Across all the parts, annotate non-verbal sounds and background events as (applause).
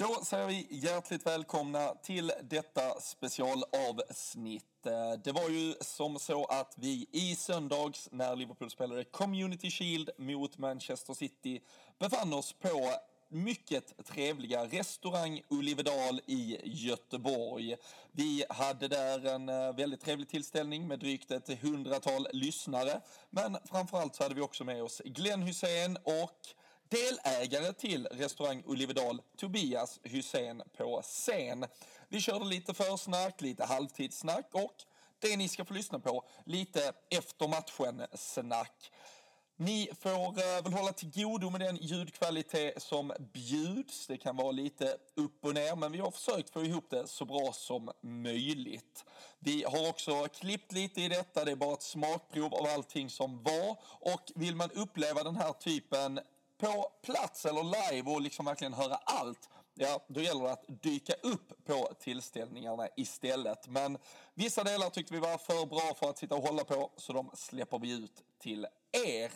Då säger vi hjärtligt välkomna till detta specialavsnitt. Eh, det var ju som så att vi i söndags när Liverpool spelade Community Shield mot Manchester City befann oss på mycket trevliga restaurang Ulivedal i Göteborg. Vi hade där en eh, väldigt trevlig tillställning med drygt ett hundratal lyssnare. Men framförallt så hade vi också med oss Glenn Hussein och delägare till restaurang Olivedal, Tobias Hussein på scen. Vi körde lite försnack, lite halvtidssnack och det ni ska få lyssna på, lite efter matchen-snack. Ni får eh, väl hålla till godo med den ljudkvalitet som bjuds. Det kan vara lite upp och ner, men vi har försökt få ihop det så bra som möjligt. Vi har också klippt lite i detta. Det är bara ett smakprov av allting som var. Och vill man uppleva den här typen på plats eller live och liksom verkligen höra allt, ja, då gäller det att dyka upp på tillställningarna istället. Men vissa delar tyckte vi var för bra för att sitta och hålla på, så de släpper vi ut till er.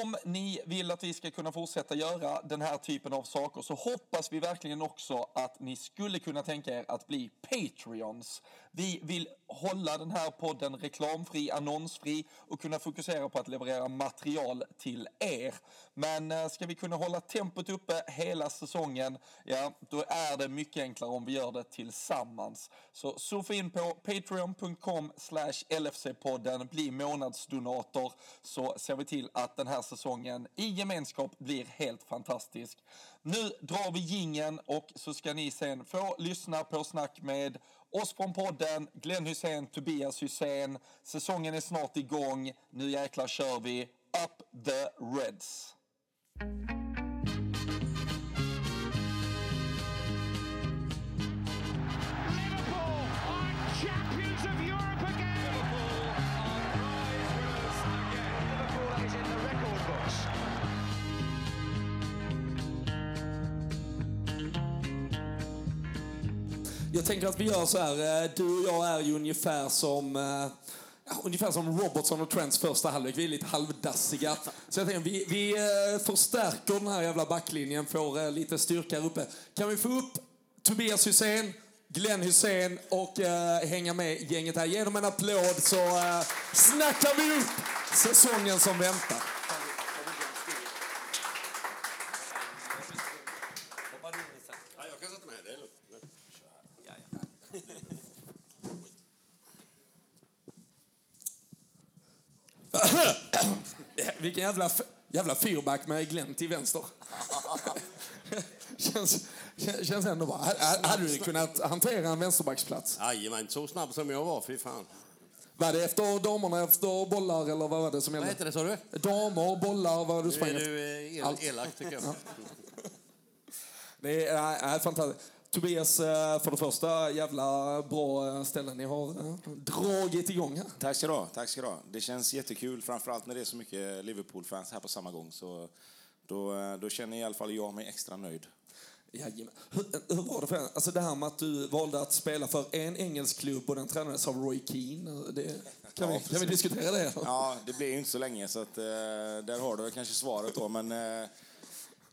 Om ni vill att vi ska kunna fortsätta göra den här typen av saker så hoppas vi verkligen också att ni skulle kunna tänka er att bli Patreons. Vi vill hålla den här podden reklamfri, annonsfri och kunna fokusera på att leverera material till er. Men eh, ska vi kunna hålla tempot uppe hela säsongen, ja, då är det mycket enklare om vi gör det tillsammans. Så surfa in på patreon.com LFC-podden, bli månadsdonator så ser vi till att den här säsongen i gemenskap blir helt fantastisk. Nu drar vi gingen och så ska ni sen få lyssna på snack med oss från podden, Glenn Hussein, Tobias Hussein. Säsongen är snart igång. Nu jäklar kör vi. Up the Reds! Jag tänker att vi gör så här. Eh, du och jag är ju ungefär som... Eh, ja, Ungefär som Robertson och Trents första halvlek. Vi är lite halvdassiga. Så jag tänker vi, vi eh, förstärker den här jävla backlinjen, får lite styrka här uppe. Kan vi få upp Tobias Hussein, Glenn Hussein och eh, hänga med gänget här. Ge dem en applåd så eh, snackar vi upp säsongen som väntar. jag kan sätta mig här. Det är lugnt. Vilken jävla, jävla fearback med Glenn till vänster. (laughs) känns, kän- känns ändå bra. Hade du kunnat hantera en vänsterbacksplats? Jajamän, så snabb som jag var, fy fan. Var det efter damerna efter bollar eller vad var det som Vad gällde? heter det, sa du? Damer, bollar, vad du Nu sprang är efter? du el elak, tycker jag. Det är, är fantastiskt. Tobias, eh, för det första, jävla bra eh, ställen ni har eh, dragit igång här. Tack ska du ha. Tack ska du ha. Det känns jättekul, framförallt när det är så mycket Liverpool-fans här på samma gång. Så då, då känner i alla fall jag mig extra nöjd. Jajamän. Hur, hur var det för Alltså det här med att du valde att spela för en engelsk klubb och den tränades av Roy Keane. Det, kan, vi, Ja, kan vi diskutera det? Ja, det blev ju inte så länge, så att, där har du kanske svaret då. Men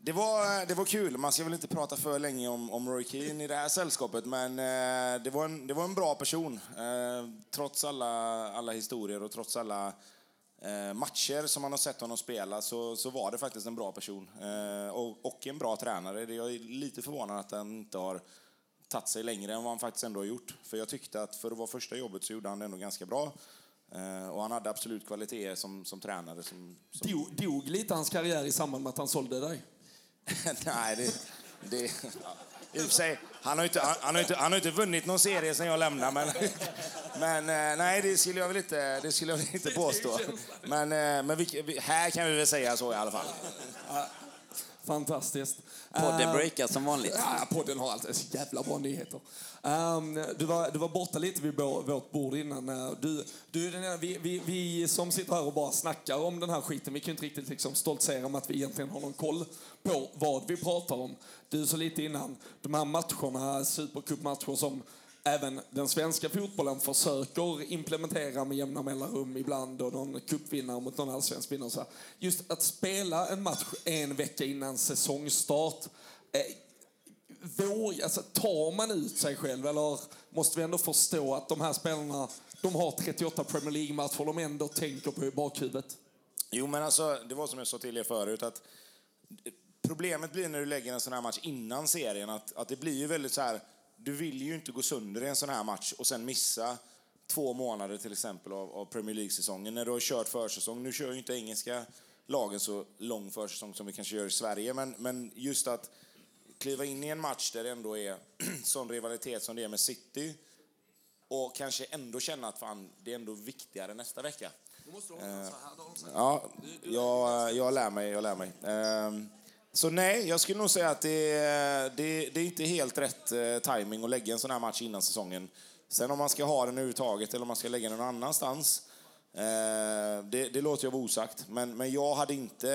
det, var, eh, det var kul. Man ska väl inte prata för länge om, om Roy Keane i det här sällskapet, men eh, det, var en, det var en bra person. Eh, trots alla, alla historier och trots alla eh, matcher som man har sett honom spela så, så var det faktiskt en bra person. Eh, och, och en bra tränare. Jag är lite förvånad att han inte har tagit sig längre än vad han faktiskt ändå har gjort. För jag tyckte att för att vara första jobbet så gjorde han det ändå ganska bra. Eh, och han hade absolut kvaliteter som, som tränare. Som, som... Dog, dog lite hans karriär i samband med att han sålde dig? (laughs) Nej, det... det i och för sig, han, har inte, han, han, har inte, han har inte vunnit någon serie sen jag lämnade, men, (laughs) men eh, nej, det skulle jag väl inte, det skulle jag inte påstå. Men, eh, men vi, här kan vi väl säga så i alla fall. Fantastiskt. Podden Eh, breakar som vanligt. Ja, podden har alltid så jävla bra nyheter. Ehm, du, var, du var borta lite vid vår- vårt bord innan. Eh, Du, du, vi, vi, vi som sitter här och bara snackar om den här skiten, vi kan inte riktigt liksom stoltsera med att vi egentligen har någon koll på vad vi pratar om. Du sa lite innan, de här matcherna, supercupmatcher som även den svenska fotbollen försöker implementera med jämna mellanrum ibland och någon cupvinnare mot någon allsvensk vinnare. Så. Just att spela en match en vecka innan säsongstart. Eh, våg, alltså, tar man ut sig själv eller måste vi ändå förstå att de här spelarna de har 38 Premier League-matcher de ändå tänker på i bakhuvudet? Jo, men alltså, det var som jag sa till er förut, att problemet blir när du lägger en sån här match innan serien, att, att det blir ju väldigt så här, du vill ju inte gå sönder i en sån här match och sen missa två månader till exempel av, av Premier League-säsongen när du har kört försäsong. Nu kör ju inte engelska lagen så lång försäsong som vi kanske gör i Sverige, men, men just att kliva in i en match där det ändå är (clears throat) sån rivalitet som det är med City och kanske ändå känna att fan, det är ändå viktigare nästa vecka. Eh, Ja, jag, jag lär mig. Jag lär mig. Ehm, så nej, jag skulle nog säga att det, är- det, det är inte helt rätt eh, timing att lägga en sån här match innan säsongen. Sen om man ska ha den överhuvudtaget eller om man ska lägga den någon annanstans, eh, det, det låter jag vara osagt. Men, men jag hade inte...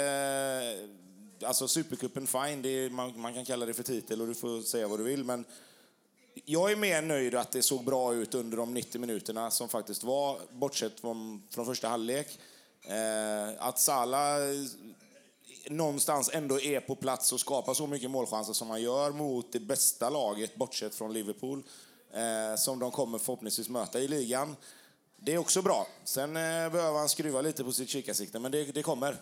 Eh, alltså Supercupen, fine, det är, man, man kan kalla det för titel och du får säga vad du vill, men jag är mer nöjd att det såg bra ut under de 90 minuterna som faktiskt var, bortsett från, från första halvlek. Eh, att Salah någonstans ändå är på plats och skapar så mycket målchanser som han gör mot det bästa laget, bortsett från Liverpool, eh, som de kommer förhoppningsvis möta i ligan. Det är också bra. Sen eh, behöver han skruva lite på sitt kikarsikte, men det, det kommer.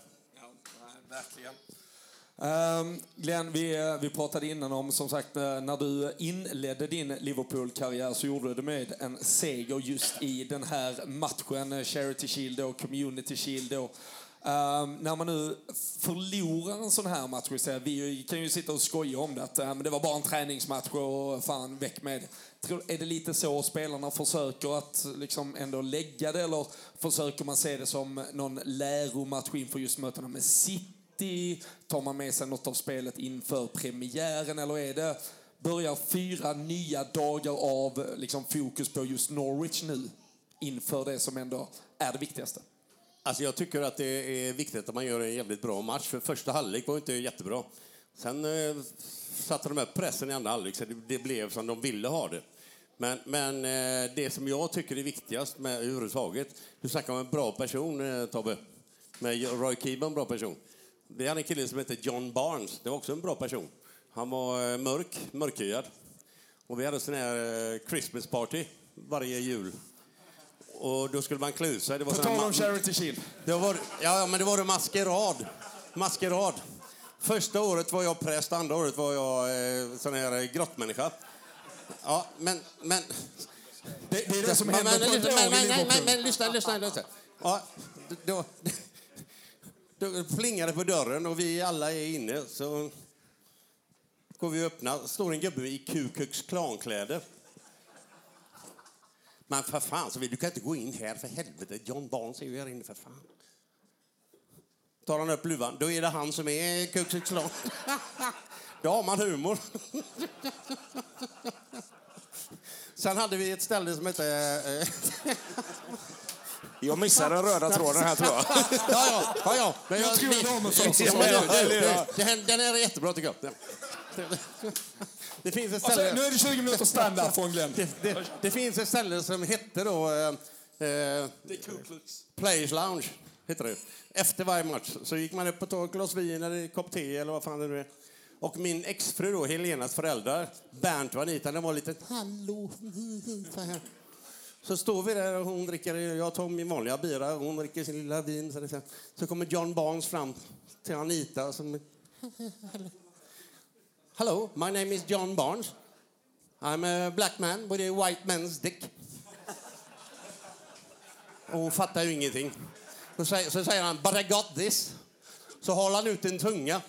Um, Glenn, vi, eh, vi pratade innan om, som sagt, eh, när du inledde din Liverpool-karriär så gjorde du det med en seger just i den här matchen, eh, Charity Shield och Community Shield. Och, Um, när man nu förlorar en sån här match, vi, vi kan ju sitta och skoja om det, att eh, men det var bara en träningsmatch och fan, väck med det. Tror- Är det lite så spelarna försöker att liksom ändå lägga det, eller försöker man se det som någon läromatch inför just mötena med City? Tar man med sig något av spelet inför premiären eller är det börjar fyra nya dagar av liksom, fokus på just Norwich nu inför det som ändå är det viktigaste? Alltså jag tycker att det är viktigt att man gör en jävligt bra match. För första halvlek var inte jättebra. Sen eh, satte de upp pressen i andra halvlek så det, det blev som de ville ha det. Men, men eh, det som jag tycker är viktigast med överhuvudtaget, du snackar om en bra person eh, Tobbe. Med Roy Keane var en bra person. Vi hade en kille som hette John Barnes, det var också en bra person. Han var eh, mörk, mörkhyad. Och vi hade sån här eh, Christmas party varje jul. Och då skulle man klä ut sig. Det var På tal om Charity Shield. det var, ja, men det var det maskerad. Maskerad. Första året var jag präst, andra året var jag eh, sån här eh, grottmänniska. Ja, men... men Det, det är det som händer men, på men, men, men, men, men lyssna, lyssna, lyssna. Ja, då, (laughs) då plingar det på dörren och vi alla är inne. Så går vi och öppnar. står en gubbe i Ku Klux Klan-kläder. Men för fan, så vi, du kan inte gå in här för helvete. John Barnes är ju här inne för fan. Tar han upp luvan, då är det han som är Ku Klux Klan. Då har man humor. (laughs) Sen hade vi ett ställe som hette... eh, (laughs) Jag missade den röda tråden här tror jag. ja, ja, ja, ja. Men Jag tror det var med första Ja, säsongen. men du, du, det- det här- Den här är jättebra tycker jag. Det, finns ett Alltså, ställe... nu är det 20 minuter standard från Glenn. Det, det, det finns ett ställe som hette då... Eh, eh, Players Lounge. Heter det. Efter varje match så gick man upp och tog ett glas vin eller en kopp te eller vad fan det nu är. Och min exfru då, Helenas föräldrar, Bernt och Anita, de var lite hallå, så här. Så står vi där och hon dricker, jag tar min vanliga bira och hon dricker sin lilla vin. Så, så kommer John Barnes fram till Anita som... Hello, my name is John Barnes. I'm a black man with a white man's dick. Och hon fattar ju ingenting. Så säger, så säger han, but I got this. Så håller han ut en tunga.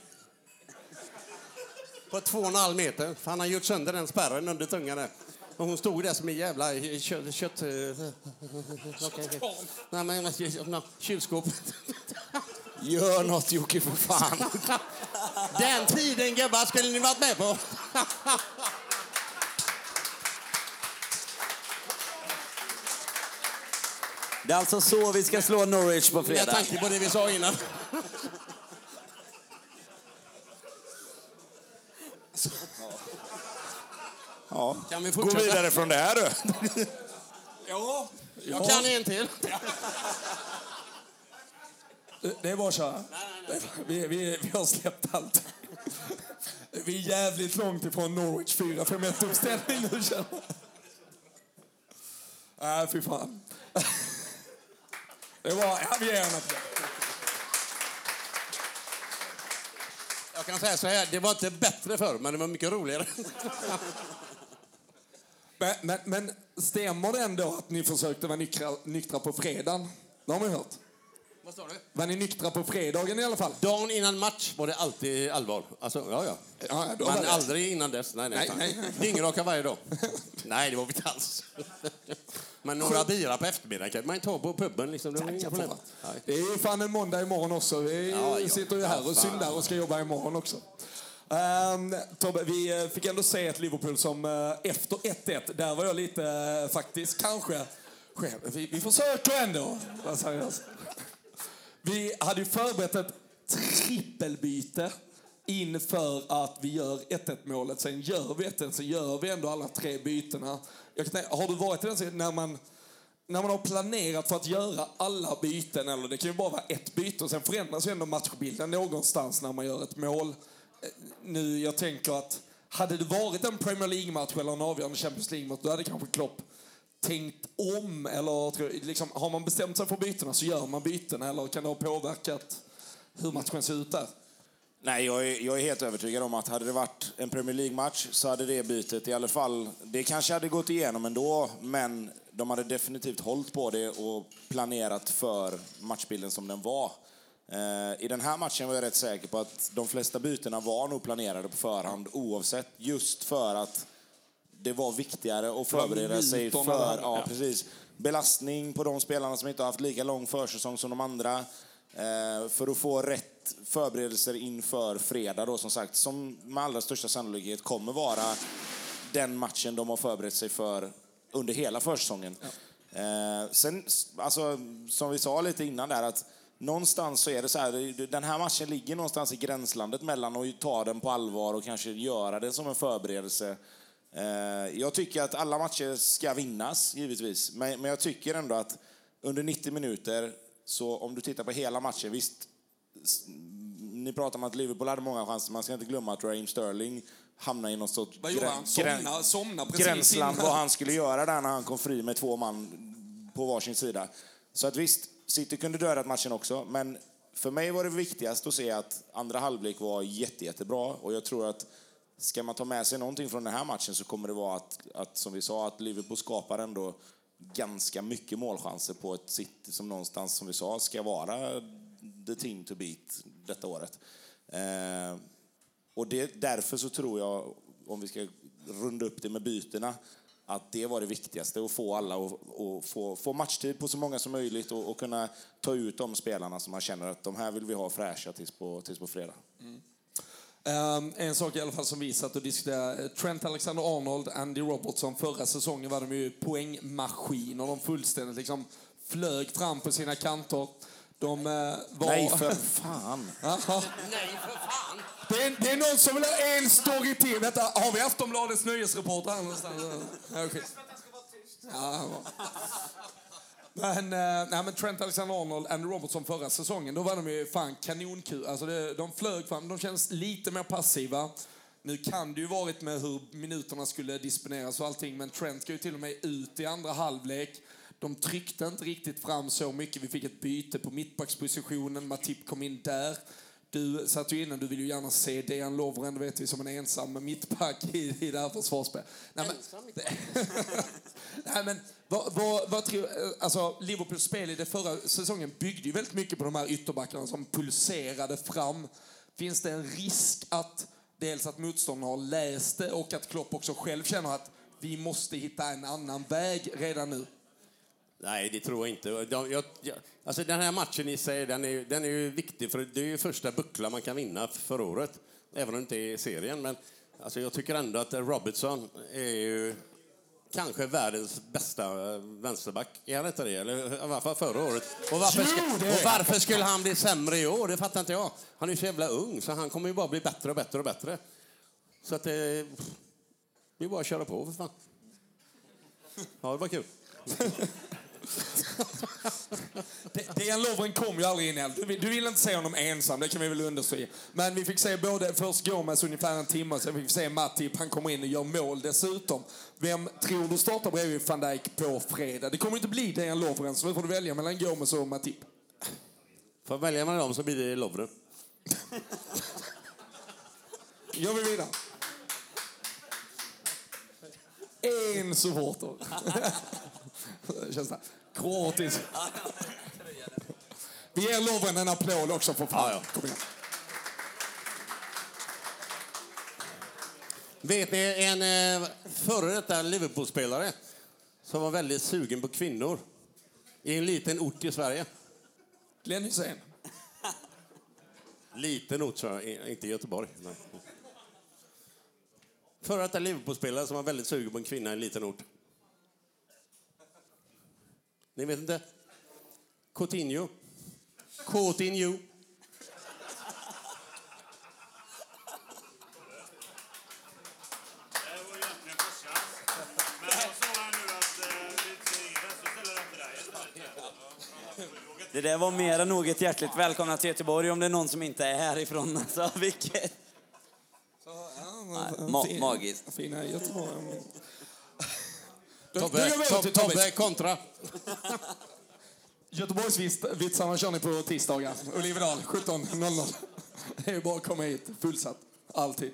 På två och en halv meter. För han har gjort sönder den spärren under tungan där. Och hon stod där som en jävla kött... kött Okej, okej. Nej, men kylskåp. Gör något Jocke för fan. Den tiden gubbar skulle ni varit med på. Det är alltså så vi ska slå Norwich på Med fredag. tanke på det vi sa innan. Ja. Kan vi Gå fortsätta? vidare från det här du. Ja, Jag kan en till. Det att köra. Vi, vi, vi har släppt allt. Vi är jävligt långt ifrån Norwich 4-5-1 uppställning nu känner jag. Nej, fy fan. Det var... Ja, vi ger en. Jag kan säga så här, det var inte bättre förr, men det var mycket roligare. Men, men, men stämmer det ändå att ni försökte vara nyktra, nyktra på fredagen? Det har man hört. Vad sa du? Var ni nyktra på fredagen i alla fall? Dagen innan match var det alltid allvar. Alltså, ja, ja. Ja, då Men det- aldrig innan dess. Nej, nej. Nej, nej. Dyngraka varje dag. (laughs) nej, det var vi inte alls. Men några bira på eftermiddagen kan man ta på puben. Liksom. Det var inga problem. Det är ju fan en måndag imorgon också. Vi Ja, ja. sitter ju här och syndar och ska jobba imorgon också. Um, Tobbe, vi eh, fick ändå se ett Liverpool som eh, efter 1-1, där var jag lite eh, faktiskt kanske själv. Vi, vi försöker ändå vara seriösa. Vi hade ju förberett ett trippelbyte inför att vi gör 1-1 målet. Sen gör vi 1-1, så gör vi ändå alla tre bytena. Jag kan har du varit i den när man, när man har planerat för att göra alla byten, eller det kan ju bara vara ett byte, och sen förändras ju ändå matchbilden någonstans när man gör ett mål. Eh, nu, jag tänker att hade det varit en Premier League-match eller en avgörande Champions League-match, då hade kanske Klopp tänkt om? Eller liksom, har man bestämt sig för bytena så gör man bytena, eller kan det ha påverkat hur matchen ser ut där? Nej, jag är, jag är helt övertygad om att hade det varit en Premier League-match så hade det bytet i alla fall... Det kanske hade gått igenom ändå, men de hade definitivt hållit på det och planerat för matchbilden som den var. Eh, I den här matchen var jag rätt säker på att de flesta bytena var nog planerade på förhand oavsett, just för att det var viktigare att förbereda sig för... Ja, ja. precis. Belastning på de spelarna som inte har haft lika lång försäsong som de andra. Eh, för att få rätt förberedelser inför fredag då, som sagt, som med allra största sannolikhet kommer vara den matchen de har förberett sig för under hela försäsongen. Eh, sen, alltså, som vi sa lite innan där, att någonstans så är det så här, den här matchen ligger någonstans i gränslandet mellan att ta den på allvar och kanske göra den som en förberedelse. Eh, jag tycker att alla matcher ska vinnas, givetvis. Men, jag tycker ändå att under 90 minuter, så om du tittar på hela matchen, visst, ni pratar om att Liverpool hade många chanser, man ska inte glömma att Raheem Sterling hamnade i någon sorts grän- Somna, somna gränsland vad han skulle göra där när han kom fri med två man på varsin sida. Så att visst, City kunde döda matchen också, men för mig var det viktigast att se att andra halvlek var jätte, jättebra och jag tror att ska man ta med sig någonting från den här matchen så kommer det vara att, att som vi sa, att Liverpool skapar ändå ganska mycket målchanser på ett City som någonstans, som vi sa, ska vara the team to beat detta året. Eh, och det, därför så tror jag, om vi ska runda upp det med bytena, att det var det viktigaste, att få alla att få, få matchtid på så många som möjligt och, och kunna ta ut de spelarna som man känner att de här vill vi ha fräscha tills på, tills på fredag. Mm. Ehm, en sak i alla fall som vi satt och diskuterade. Trent Alexander-Arnold, Andy Robertson. Förra säsongen var de ju poängmaskiner. De fullständigt liksom flög fram på sina kanter. De eh, var... Nej, för (laughs) fan! Nej, för fan! Det är, det är någon som vill ha en story till. Vänta, har vi Aftonbladets nyhetsreporter här någonstans? Ja, okej. Ja. Men, eh, nej, men Trent Alexander-Arnold, Andy Robertson förra säsongen, då var de ju fan kanonkul. Alltså det, de flög fram, de känns lite mer passiva. Nu kan det ju varit med hur minuterna skulle disponeras och allting, men Trent ska ju till och med ut i andra halvlek. De tryckte inte riktigt fram så mycket. Vi fick ett byte på mittbackspositionen. Matip kom in där. Du satt ju innan, du vill ju gärna se Dejan Lovren, vet vi, som en ensam mittback i, i det här försvarsspelet. Nej, men, (laughs) Nej, men vad, vad, vad tror, alltså, Liverpools spel i det förra säsongen byggde ju väldigt mycket på de här ytterbackarna som pulserade fram. Finns det en risk att dels att motståndarna har läst det och att Klopp också själv känner att vi måste hitta en annan väg redan nu? Nej, det tror jag inte. De, jag, jag, alltså den här matchen i sig, den är, den är ju viktig för det är ju första bucklan man kan vinna för året. Även om det inte är serien. Men alltså, jag tycker ändå att Robertson är ju kanske världens bästa eh, vänsterback. Är han inte det? Eller i alla fall förra året. Och varför, och varför skulle han bli sämre i år? Det fattar inte jag. Han är ju så jävla ung så han kommer ju bara bli bättre och bättre och bättre. Så att det... Eh, det är bara att köra på för fan. Ja, det var kul. Det- Dejan Lovren kom ju aldrig in eld. Du, vill- du inte se honom ensam, det kan vi väl understryka. Men vi fick se både först Gomes ungefär en timme, sen fick vi se Matip, han kommer in och gör mål dessutom. Vem tror du startar bredvid van Dijk på fredag? Det kommer inte bli Dejan Lovren, så nu får du välja mellan Gomes och Matip. Får jag välja mellan dem så blir det Lovren. Gör vi vidare. En supporter. (laughs) Känns det kroatiskt. Vi ger Lovren en applåd också för fan. Ja, ja. Kom igen. Vet ni en eh, före detta Liverpool-spelare som var väldigt sugen på kvinnor i en liten ort i Sverige? Glenn Hysén. Liten ort, så inte Göteborg. Nej. Före detta Liverpool-spelare som var väldigt sugen på en kvinna i en liten ort. Ni vet inte? Coutinho. Coutinho. Det. Men så där var mer än nog ett hjärtligt välkomna till Göteborg om det är någon som inte är härifrån. (laughs) Alltså, vilket... Nej, ma- magiskt. Fina Göteborg. Tobbe, Tobbe. Tobbe kontra. (laughs) Göteborgsvitsarna kör ni på tisdagar. Olivedal 17.00. Det är bara att komma hit. Fullsatt. Alltid.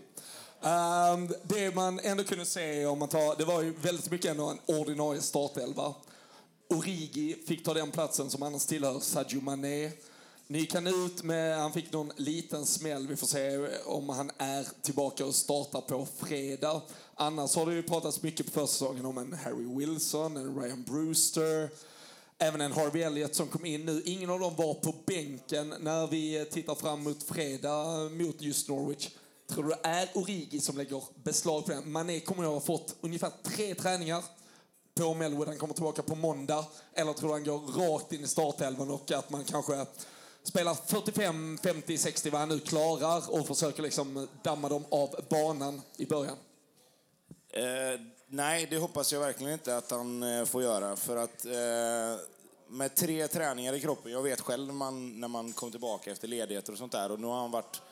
Ehm, det man ändå kunde se om man tar, det var ju väldigt mycket ändå en ordinarie startelva. Origi fick ta den platsen som annars tillhör Sadio Mané. Ni kan ut med, han fick någon liten smäll. Vi får se om han är tillbaka och startar på fredag. Annars har det ju pratats mycket på försäsongen om en Harry Wilson, en Ryan Brewster. Även en Harvey Elliott som kom in nu. Ingen av dem var på bänken när vi tittar fram mot fredag mot just Norwich. Tror du det är Origi som lägger beslag på den? Mané kommer att ha fått ungefär tre träningar på Melwood. Han kommer tillbaka på måndag. Eller tror du han går rakt in i startelvan och att man kanske spelar 45, 50, 60 vad han nu klarar och försöker liksom damma dem av banan i början? Eh, nej, det hoppas jag verkligen inte att han eh, får göra. För att eh, med tre träningar i kroppen, jag vet själv när man, när man kom tillbaka efter ledigheter och sånt där. Och nu har han varit,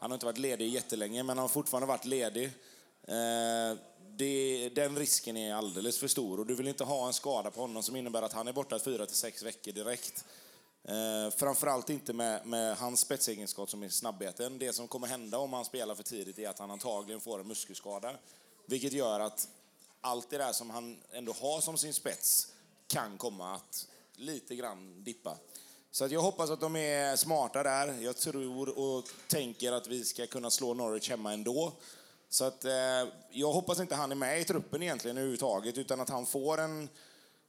han har inte varit ledig jättelänge, men han har fortfarande varit ledig. Eh, det, den risken är alldeles för stor och du vill inte ha en skada på honom som innebär att han är borta fyra till sex veckor direkt. Eh, framförallt inte med, med hans spetsegenskap som är snabbheten. Det som kommer hända om han spelar för tidigt är att han antagligen får en muskelskada. Vilket gör att allt det där som han ändå har som sin spets kan komma att lite grann dippa. Så att jag hoppas att de är smarta där. Jag tror och tänker att vi ska kunna slå Norwich hemma ändå. Så att, eh, jag hoppas inte han är med i truppen egentligen överhuvudtaget utan att han får en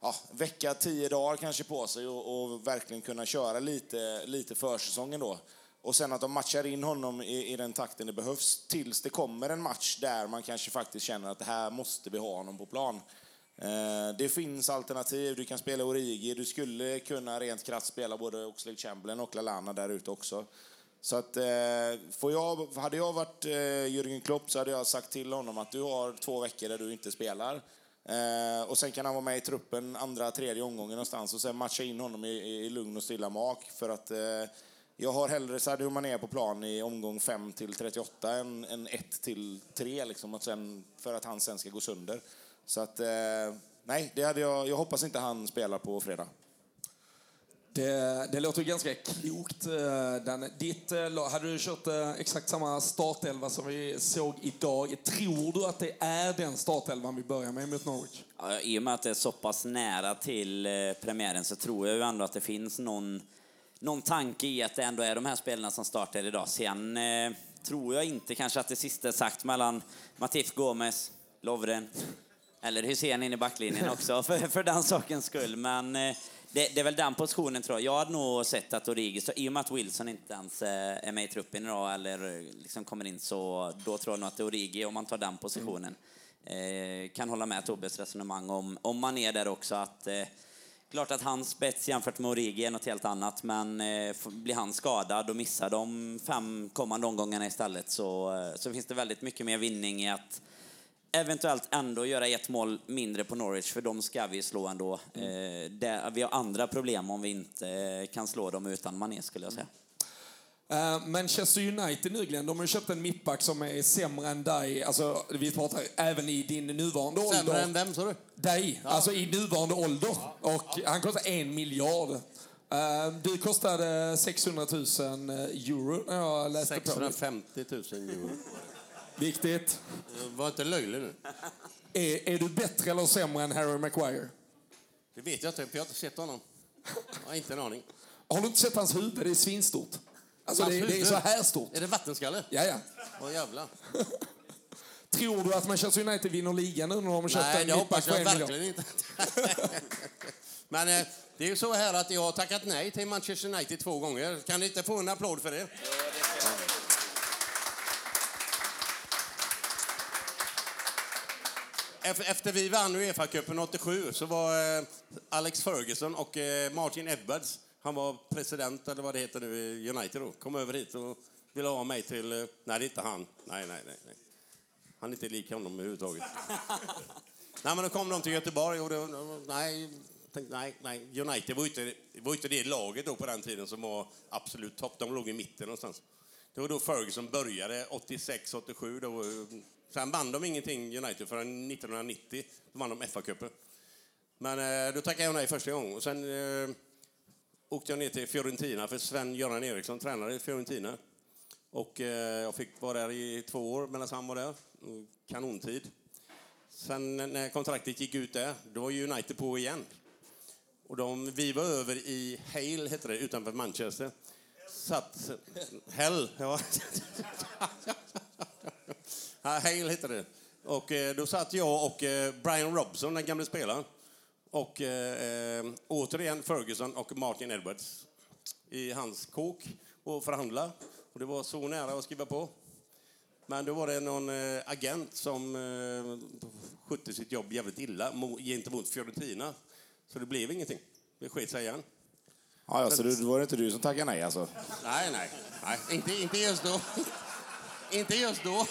ja, vecka, tio dagar kanske på sig och, och verkligen kunna köra lite, lite försäsongen då. Och sen att de matchar in honom i, i den takten det behövs tills det kommer en match där man kanske faktiskt känner att det här måste vi ha honom på plan. Eh, det finns alternativ. Du kan spela Origi. Du skulle kunna rent krasst spela både Oxlade Chamberlain och Lallana där ute också. Så att, eh, får jag, hade jag varit eh, Jürgen Klopp så hade jag sagt till honom att du har två veckor där du inte spelar. Eh, och sen kan han vara med i truppen andra, tredje omgången någonstans och sen matcha in honom i, i, i lugn och stilla mak. För att eh, jag har hellre Sadio Mané på plan i omgång 5 till 38 än, än 1 till 3 liksom, och sen, för att han sen ska gå sönder. Så att, eh, nej, det hade jag, jag hoppas inte han spelar på fredag. Det, det låter ju ganska klokt, eh, Danne. Ditt, eh, hade du kört eh, exakt samma startelva som vi såg idag? Tror du att det är den startelvan vi börjar med mot Norwich? Ja, I och med att det är så pass nära till premiären så tror jag ju ändå att det finns någon, någon tanke i att det ändå är de här spelarna som startar idag. Sen eh, tror jag inte kanske att det sista är sagt mellan Matif Gomes, Lovren eller Hysén in i backlinjen (laughs) också för, för den sakens skull. Men eh, det, det är väl den positionen tror jag. Jag hade nog sett att Origi, så i och med att Wilson inte ens eh, är med i truppen idag eller eh, liksom kommer in så då tror jag nog att det är Origi om man tar den positionen. Eh, kan hålla med Tobbes resonemang om, om man är där också att eh, klart att hans spets jämfört med Origi är något helt annat men eh, blir han skadad och missar de fem kommande omgångarna istället så, eh, så finns det väldigt mycket mer vinning i att eventuellt ändå göra ett mål mindre på Norwich, för de ska vi slå ändå. Eh, det, vi har andra problem om vi inte kan slå dem utan Mané, skulle jag säga. Eh, Manchester United nu Glenn, de har köpt en mittback som är sämre än dig. Alltså, vi pratar även i din nuvarande ålder. Sämre än vem, sa du? Dig, alltså i nuvarande ålder. Och han kostar en miljard. Eh, Du kostade 600 000 euro när jag läste på. 650 000 euro. Viktigt. Var inte löjlig nu. Är, är du bättre eller sämre än Harry Maguire? Det vet jag inte, för jag har inte sett honom. Jag har inte en aning. Har du inte sett hans huvud? Det är svinstort. Alltså det, det är så här stort. Är det vattenskalle? Ja, ja. Åh jävlar. (laughs) Tror du att Manchester United vinner ligan nu när de har köpt Nej, en det hoppas jag verkligen inte. (laughs) Men eh, det är ju så här att jag har tackat nej till Manchester United två gånger. Kan ni inte få en applåd för det? Ef- Efter vi vann Uefa-cupen 87 så var eh, Alex Ferguson och eh, Martin Edwards, han var president eller vad det heter nu i United då, kom över hit och ville ha mig till... eh, Nej, det är inte han. Nej, nej, nej. nej. Han är inte lik honom överhuvudtaget. (laughs) nej, men då kom de till Göteborg och då, nej, tänkte, nej, nej, United var ju inte, var inte det laget då på den tiden som var absolut topp. De låg i mitten någonstans. Det var då Ferguson började, 86, 87. Då, var- sen vann de ingenting United förrän 1990. Då vann de FA-cupen. Men eh, då tackade jag nej första gången. Och sen eh, åkte jag ner till Fiorentina för Sven-Göran Eriksson tränade i Fiorentina. Och eh, jag fick vara där i två år medan han var där. Kanontid. Sen eh, när kontraktet gick ut där, då var United på igen. Och de, vi var över i Hale, heter det, utanför Manchester. Satt... Hell, (laughs) ja. Hale hette det. Och eh, då satt jag och Brian Robson, den gamle spelaren. Och eh, återigen Ferguson och Martin Edwards i hans kåk och förhandla. Och det var så nära att skriva på. Men då var det någon eh, agent som eh, skötte sitt jobb jävligt illa mo- gentemot Fiorentina. Så det blev ingenting. Det sket sig igen. Ja, ja, så det var det inte du som tackade nej alltså? Nej, nej. nej inte, inte just då. inte just då.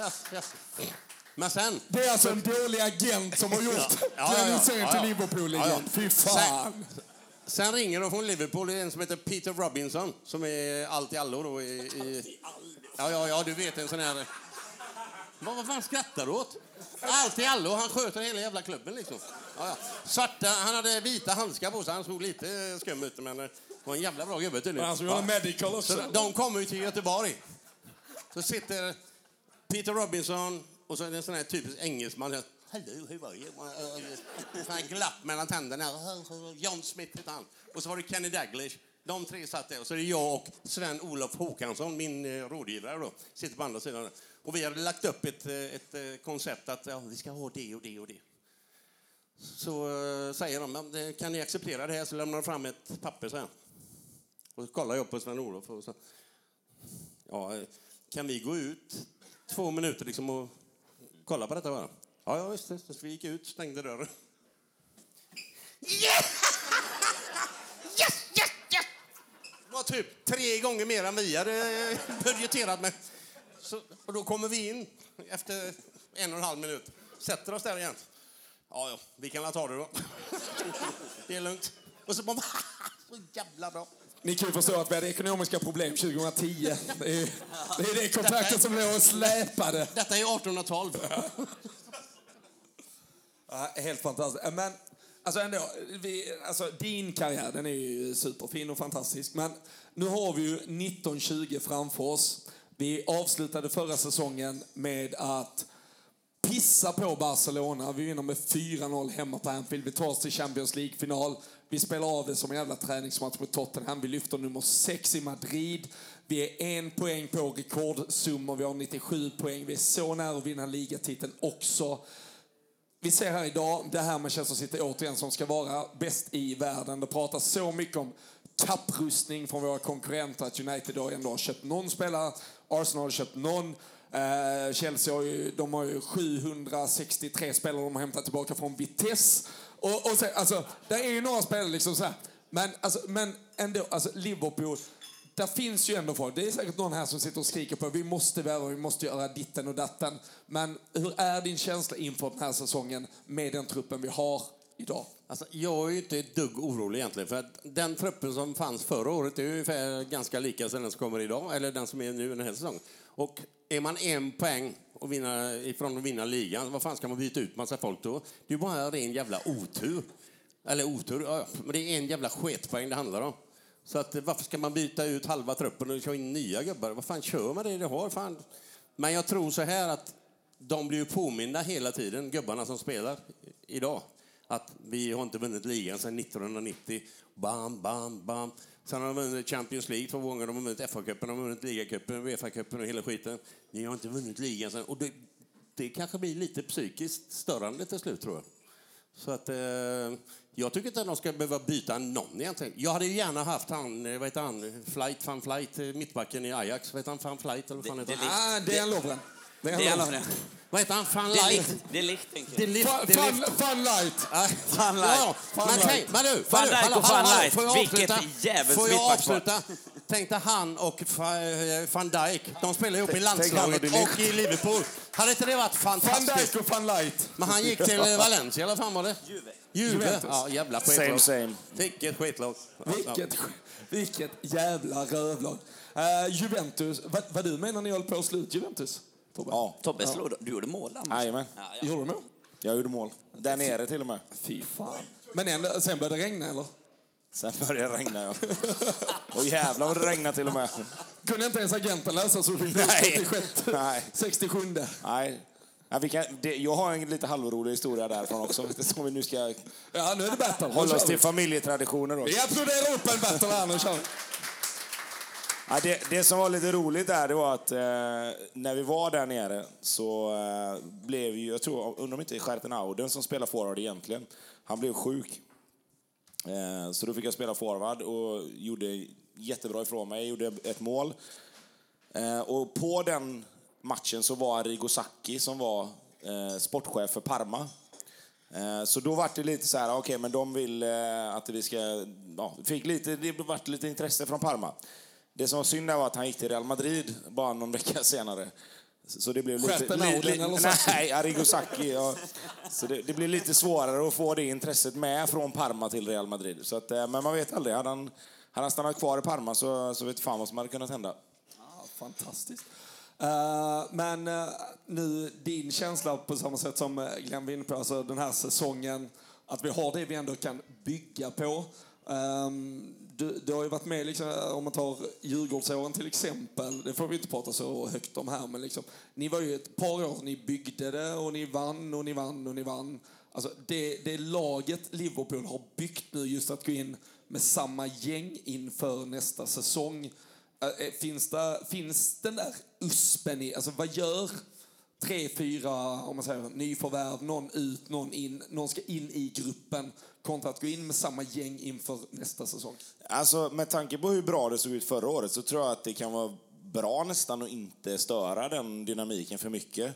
(laughs) Men sen... Det är alltså en dålig agent som har (laughs) gjort Ja, ja, ja, kvalificering ja, till ja. Liverpool-ligan. Ja, ja. Fy fan! Sen, sen ringer de från Liverpool, en som heter Peter Robinson, som är allt i allo då i... i ja, ja, ja, du vet en sån här... Vad, vad fan skrattar du åt? Allt i allo, han sköter hela jävla klubben liksom. Ja, ja. Svarta, han hade vita handskar på sig, han såg lite skum ut men det var en jävla bra gubbe tydligen. Han som gör medical också. Så de kommer ju till Göteborg. Så sitter Peter Robinson och så är det en sån här typisk engelsman. Hello, hur var det? Sån här glapp mellan tänderna. John Smith heter han. Och så var det Kenny Daglish. De tre satt där. Och så är det jag och Sven-Olof Håkansson, min eh, rådgivare då, sitter på andra sidan. Och vi hade lagt upp ett, eh, ett eh, koncept att ja, vi ska ha det och det och det. Så eh, säger de, kan ni acceptera det här? Så lämnar de fram ett papper så här. Och så kollar jag på Sven-Olof och så, ja, kan vi gå ut två minuter liksom och kolla på detta bara? Ja, ja visst. visst. Vi gick ut, stängde dörren. Yes! Yes, yes, yes! Det var typ tre gånger mer än vi hade budgeterat med. Så, och då kommer vi in efter en och en halv minut. Sätter oss där igen. Ja, ja, vi kan väl ta det då. Det är lugnt. Och så bara, så jävla bra. Ni kan ju förstå att vi hade ekonomiska problem 2010. Det är det, är det kontraktet som låg och släpade. Detta är 1812. Ja, helt fantastiskt. Men alltså ändå, vi, alltså, din karriär den är ju superfin och fantastisk. Men nu har vi ju 1920 framför oss. Vi avslutade förra säsongen med att pissa på Barcelona. Vi vinner med 4-0 hemma på Anfield. Vi tar oss till Champions League-final. Vi spelar av det som en jävla träningsmatch mot Tottenham. Vi lyfter nummer 6 i Madrid. Vi är en poäng på rekordsummor. Vi har 97 poäng. Vi är så nära att vinna ligatiteln också. Vi ser här idag det här Manchester City återigen som ska vara bäst i världen. Det pratas så mycket om kapprustning från våra konkurrenter att United har ändå har köpt någon spelare, Arsenal har köpt någon. Eh, Chelsea har ju, de har ju 763 spelare de har hämtat tillbaka från Vitesse. Och, och sen, alltså, det är ju några spelare liksom så här. Men, alltså, men ändå, alltså Liverpool, där finns ju ändå folk. Det är säkert någon här som sitter och skriker på vi måste värva, vi måste göra ditten och datten. Men hur är din känsla inför den här säsongen med den truppen vi har idag? Alltså, jag är ju inte ett dugg orolig egentligen. För att den truppen som fanns förra året är ungefär ganska lika som den som kommer idag, eller den som är nu den här säsongen. Och är man en poäng och vinna, ifrån att vinna ligan, vad fan ska man byta ut massa folk då? Det är bara ren jävla otur. Eller otur, ja, ja, men det är en jävla sketpoäng det handlar om. Så att, eh, varför ska man byta ut halva truppen och köra in nya gubbar? Vad fan, kör man det det har? Fan. Men jag tror så här att de blir ju påminda hela tiden, gubbarna som spelar idag. Att vi har inte vunnit ligan sedan 1990. Bam, bam, bam. Sen har de vunnit Champions League två gånger, de har vunnit FA-cupen, de har vunnit ligacupen, Uefa-cupen och hela skiten. Ni har inte vunnit ligan sen. Och det, det kanske blir lite psykiskt störande till slut, tror jag. Så att, eh, jag tycker inte att de ska behöva byta någon egentligen. Jag hade gärna haft han, eh, vad heter han, Flight, van Flight, eh, mittbacken i Ajax. Vad heter han, van Flight eller vad fan Det- heter det han? Ah, det är en Lovren. Det är en Lovren. det. Vad heter han, van Det är Light? det är jag. fun, fun light. Van Light. Van men Light. du, Van Dijk hallå, och Van hallå, Light. jag Vilket jävels Får jag avsluta? Tänk dig han och eh, van Dijk, de spelar ihop i landslaget och i Liverpool. Hade inte det varit Van fantastiskt? Dijk och Van Light. Men han gick till eh, (laughs) Valencia, eller fan var det? Juve. Juve. Ja, jävla Same, skitlag. same. Vilket skitlag. Vilket, vilket jävla rövlag. Uh, Juventus, vad, vad du menar ni höll på att slå ut Juventus? Tobbe? Ja, Tobbe, slog, du gjorde mål där. Jajamän. Ja, ja. Gjorde de mål? jag gjorde mål. Där nere till och med. Fy fan. Men ändå, sen började det regna eller? Sen började det regna, ja. Och jävlar vad det regnade till och med. Kunde inte ens agenten läsa så vi fick Nej. 66, Nej. 67. Nej. Ja, vi kan, det, jag har en lite halvrolig historia därifrån också. Som vi nu ska Ja, nu är det battle. Hålla oss till familjetraditioner. Då. Vi applåderar upp en battle här, nu kör vi. Ja, det, det som var lite roligt där, det var att eh, när vi var där nere så eh, blev ju, jag tror, undrar om inte Scherten Auden som spelar forward egentligen, han blev sjuk. Eh, så då fick jag spela forward och gjorde jättebra ifrån mig, gjorde ett mål. Eh, och på den matchen så var Arrigo Sacchi som var eh, sportchef för Parma. Eh, så då var det lite så här, okej, men de vill eh, att vi ska... Ja, fick lite, det vart lite intresse från Parma. Det som var synd var att han gick till Real Madrid bara någon vecka senare. Så det blev lite... Li- li-? Nej, (laughs) Arrigo Sacchi. Ja. Så det, det blir lite svårare att få det intresset med från Parma till Real Madrid. Så att, eh, men man vet aldrig. Hade han, hade han stannat kvar i Parma så, så vet fan vad som hade kunnat hända. Ja, fantastiskt. Eh, men eh, nu, din känsla på samma sätt som Glenn var inne på, alltså den här säsongen, att vi har det vi ändå kan bygga på. Ehm, du, du har ju varit med, liksom, eh, om man tar Djurgårdsåren till exempel, det får vi inte prata så högt om här, men liksom, ni var ju ett par år, ni byggde det och ni vann och ni vann och ni vann. Alltså det, det laget Liverpool har byggt nu, just att gå in med samma gäng inför nästa säsong. Eh, eh, finns, det, finns den där uspen i, alltså vad gör tre, fyra, om man säger nyförvärv, någon ut, någon in, någon ska in i gruppen kontra att gå in med samma gäng inför nästa säsong? Alltså, med tanke på hur bra det såg ut förra året så tror jag att det kan vara bra nästan att inte störa den dynamiken för mycket.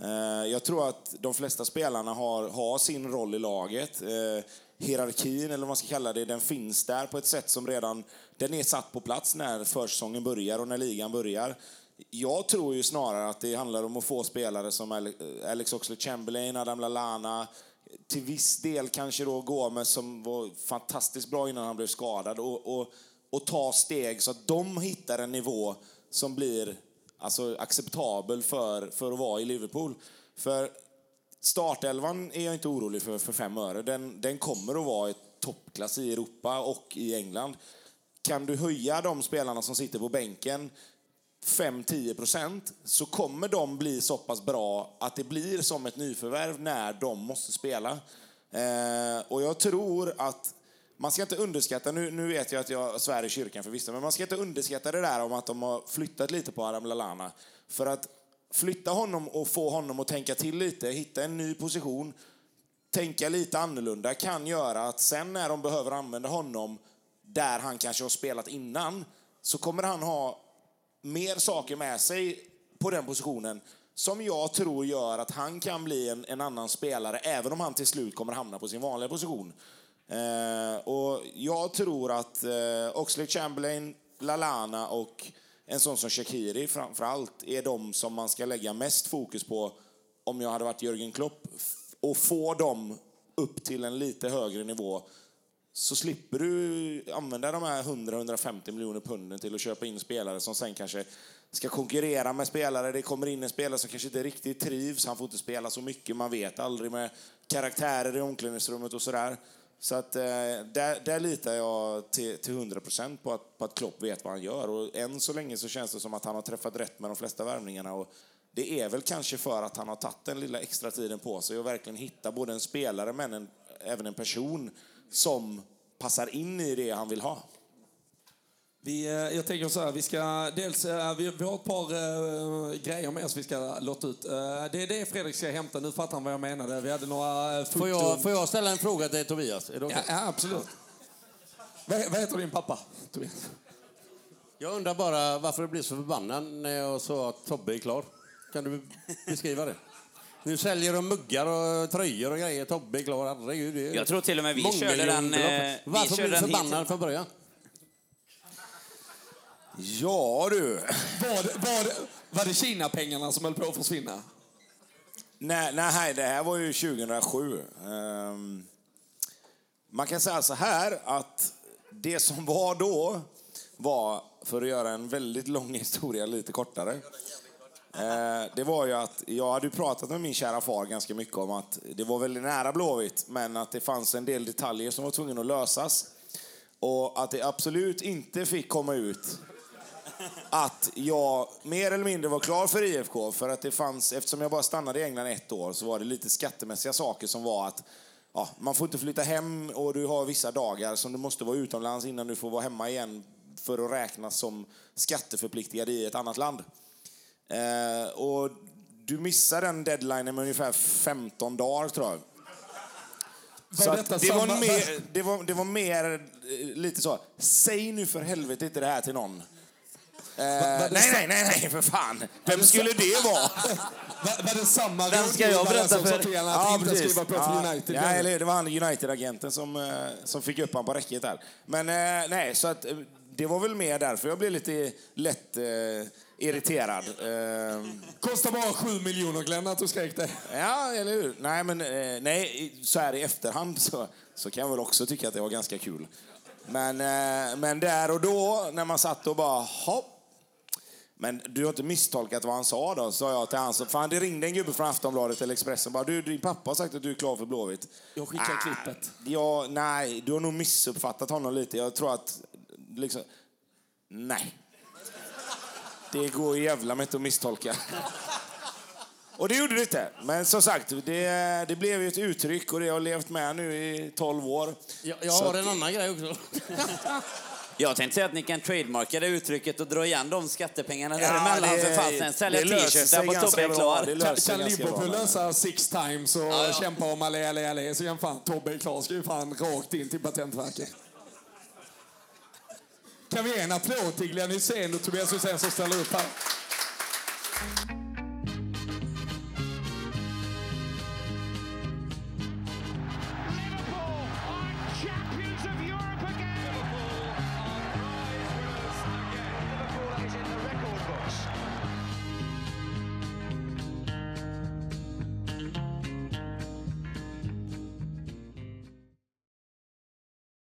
Eh, jag tror att de flesta spelarna har, har sin roll i laget. Eh, Hierarkin, eller vad man ska kalla det, den finns där på ett sätt som redan... Den är satt på plats när försäsongen börjar och när ligan börjar. Jag tror ju snarare att det handlar om att få spelare som Alex Oxlade-Chamberlain, Adam Lallana, till viss del kanske då Gomes som var fantastiskt bra innan han blev skadad och, och, och ta steg så att de hittar en nivå som blir alltså, acceptabel för, för att vara i Liverpool. För startelvan är jag inte orolig för för fem öre. Den, den kommer att vara i toppklass i Europa och i England. Kan du höja de spelarna som sitter på bänken 5-10 procent så kommer de bli så pass bra att det blir som ett nyförvärv när de måste spela. Eh, och jag tror att man ska inte underskatta, nu, nu vet jag att jag svär i kyrkan för vissa, men man ska inte underskatta det där om att de har flyttat lite på Adam Lallana. För att flytta honom och få honom att tänka till lite, hitta en ny position, tänka lite annorlunda kan göra att sen när de behöver använda honom där han kanske har spelat innan så kommer han ha mer saker med sig på den positionen som jag tror gör att han kan bli en, en annan spelare även om han till slut kommer hamna på sin vanliga position. Eh, och jag tror att eh, Oxlade Chamberlain Lalana och en sån som Shaqiri framför allt är de som man ska lägga mest fokus på om jag hade varit Jörgen Klopp och få dem upp till en lite högre nivå så slipper du använda de här 100-150 miljoner punden till att köpa in spelare som sen kanske ska konkurrera med spelare. Det kommer in en spelare som kanske inte riktigt trivs, han får inte spela så mycket, man vet aldrig med karaktärer i omklädningsrummet och sådär. Så att eh, där, där litar jag till, till 100% på att, på att Klopp vet vad han gör. Och än så länge så känns det som att han har träffat rätt med de flesta värvningarna. Och det är väl kanske för att han har tagit den lilla extra tiden på sig och verkligen hitta både en spelare men en, även en person som passar in i det han vill ha. Vi, eh, jag tänker så här, vi ska dels, eh, vi, vi har ett par eh, grejer med oss vi ska låta ut. Eh, det är det Fredrik ska hämta, nu fattar han vad jag menade. Vi hade några Får jag, får jag ställa en fråga till Tobias? Är det? Ja, ja, absolut. Vad, vad heter din pappa, Tobias? Jag undrar bara varför du blev så förbannad när jag sa att Tobbe är klar. Kan du beskriva det? Nu säljer de muggar och tröjor och grejer. Tobbe är klar. Herregud, det är Jag tror till och med vi körde den, mångmiljonbelopp. eh, vi Varför körde blev du den förbannad hit. från början? Ja du! Var, det- var, det- var det Kina-pengarna som höll på att försvinna? Nej, nej, det här var ju 2007. Ehm, man kan säga så här att det som var då var, för att göra en väldigt lång historia lite kortare, Eh, det var ju att jag hade pratat med min kära far ganska mycket om att det var väldigt nära Blåvitt, men att det fanns en del detaljer som var tvungna att lösas. Och att det absolut inte fick komma ut att jag mer eller mindre var klar för IFK. För att det fanns, eftersom jag bara stannade i England ett år så var det lite skattemässiga saker som var att ja, man får inte flytta hem och du har vissa dagar som du måste vara utomlands innan du får vara hemma igen för att räknas som skatteförpliktigad i ett annat land. Eh, och du missar den deadlinen med ungefär 15 dagar tror jag. Så att det, var mer, det, var, det var mer eh, lite så, säg nu för helvete inte det här till någon. Eh, nej, nej, nej, nej, för fan. Vem skulle det vara? (laughs) Var, det samma Den ska jag berätta för. att skriva på för Ja, United? Ja, eller det var han United-agenten som, eh, som fick upp han på räcket där. Men eh, nej, så att det var väl mer därför jag blev lite lätt eh, irriterad. Eh, Kostar bara 7 miljoner Glenn att du skrek det. Ja, eller hur? Nej, men eh, nej, så här i efterhand så, så kan jag väl också tycka att det var ganska kul. Men, eh, men där och då, när man satt och bara hopp. Men du har inte misstolkat vad han sa då, sa jag till han. Så, fan, det ringde en gubbe från Aftonbladet eller Expressen. Bara, du, din pappa har sagt att du är klar för Blåvitt. Jag skickar Ah, klippet. Ja, nej, du har nog missuppfattat honom lite. Jag tror att, liksom, nej. Det går jävla med inte att misstolka. Och det gjorde det inte. Men som sagt, det, det blev ju ett uttryck och det har jag levt med nu i 12 år. Jag, jag har en annan grej också. (laughs) Jag tänkte säga att ni kan trademarka det uttrycket och dra igen de skattepengarna Ja, däremellan det- för fasen. Sälja det t-shirtar på Tobbe är klar. Det Kan, Liverpool lösa six times och kämpa om alle, alle, alle så kan fan Tobbe är klar. Ska ju fan rakt in till Patentverket. Kan vi ge en applåd till Glenn Hysén och Tobias Hysén som ställer upp här?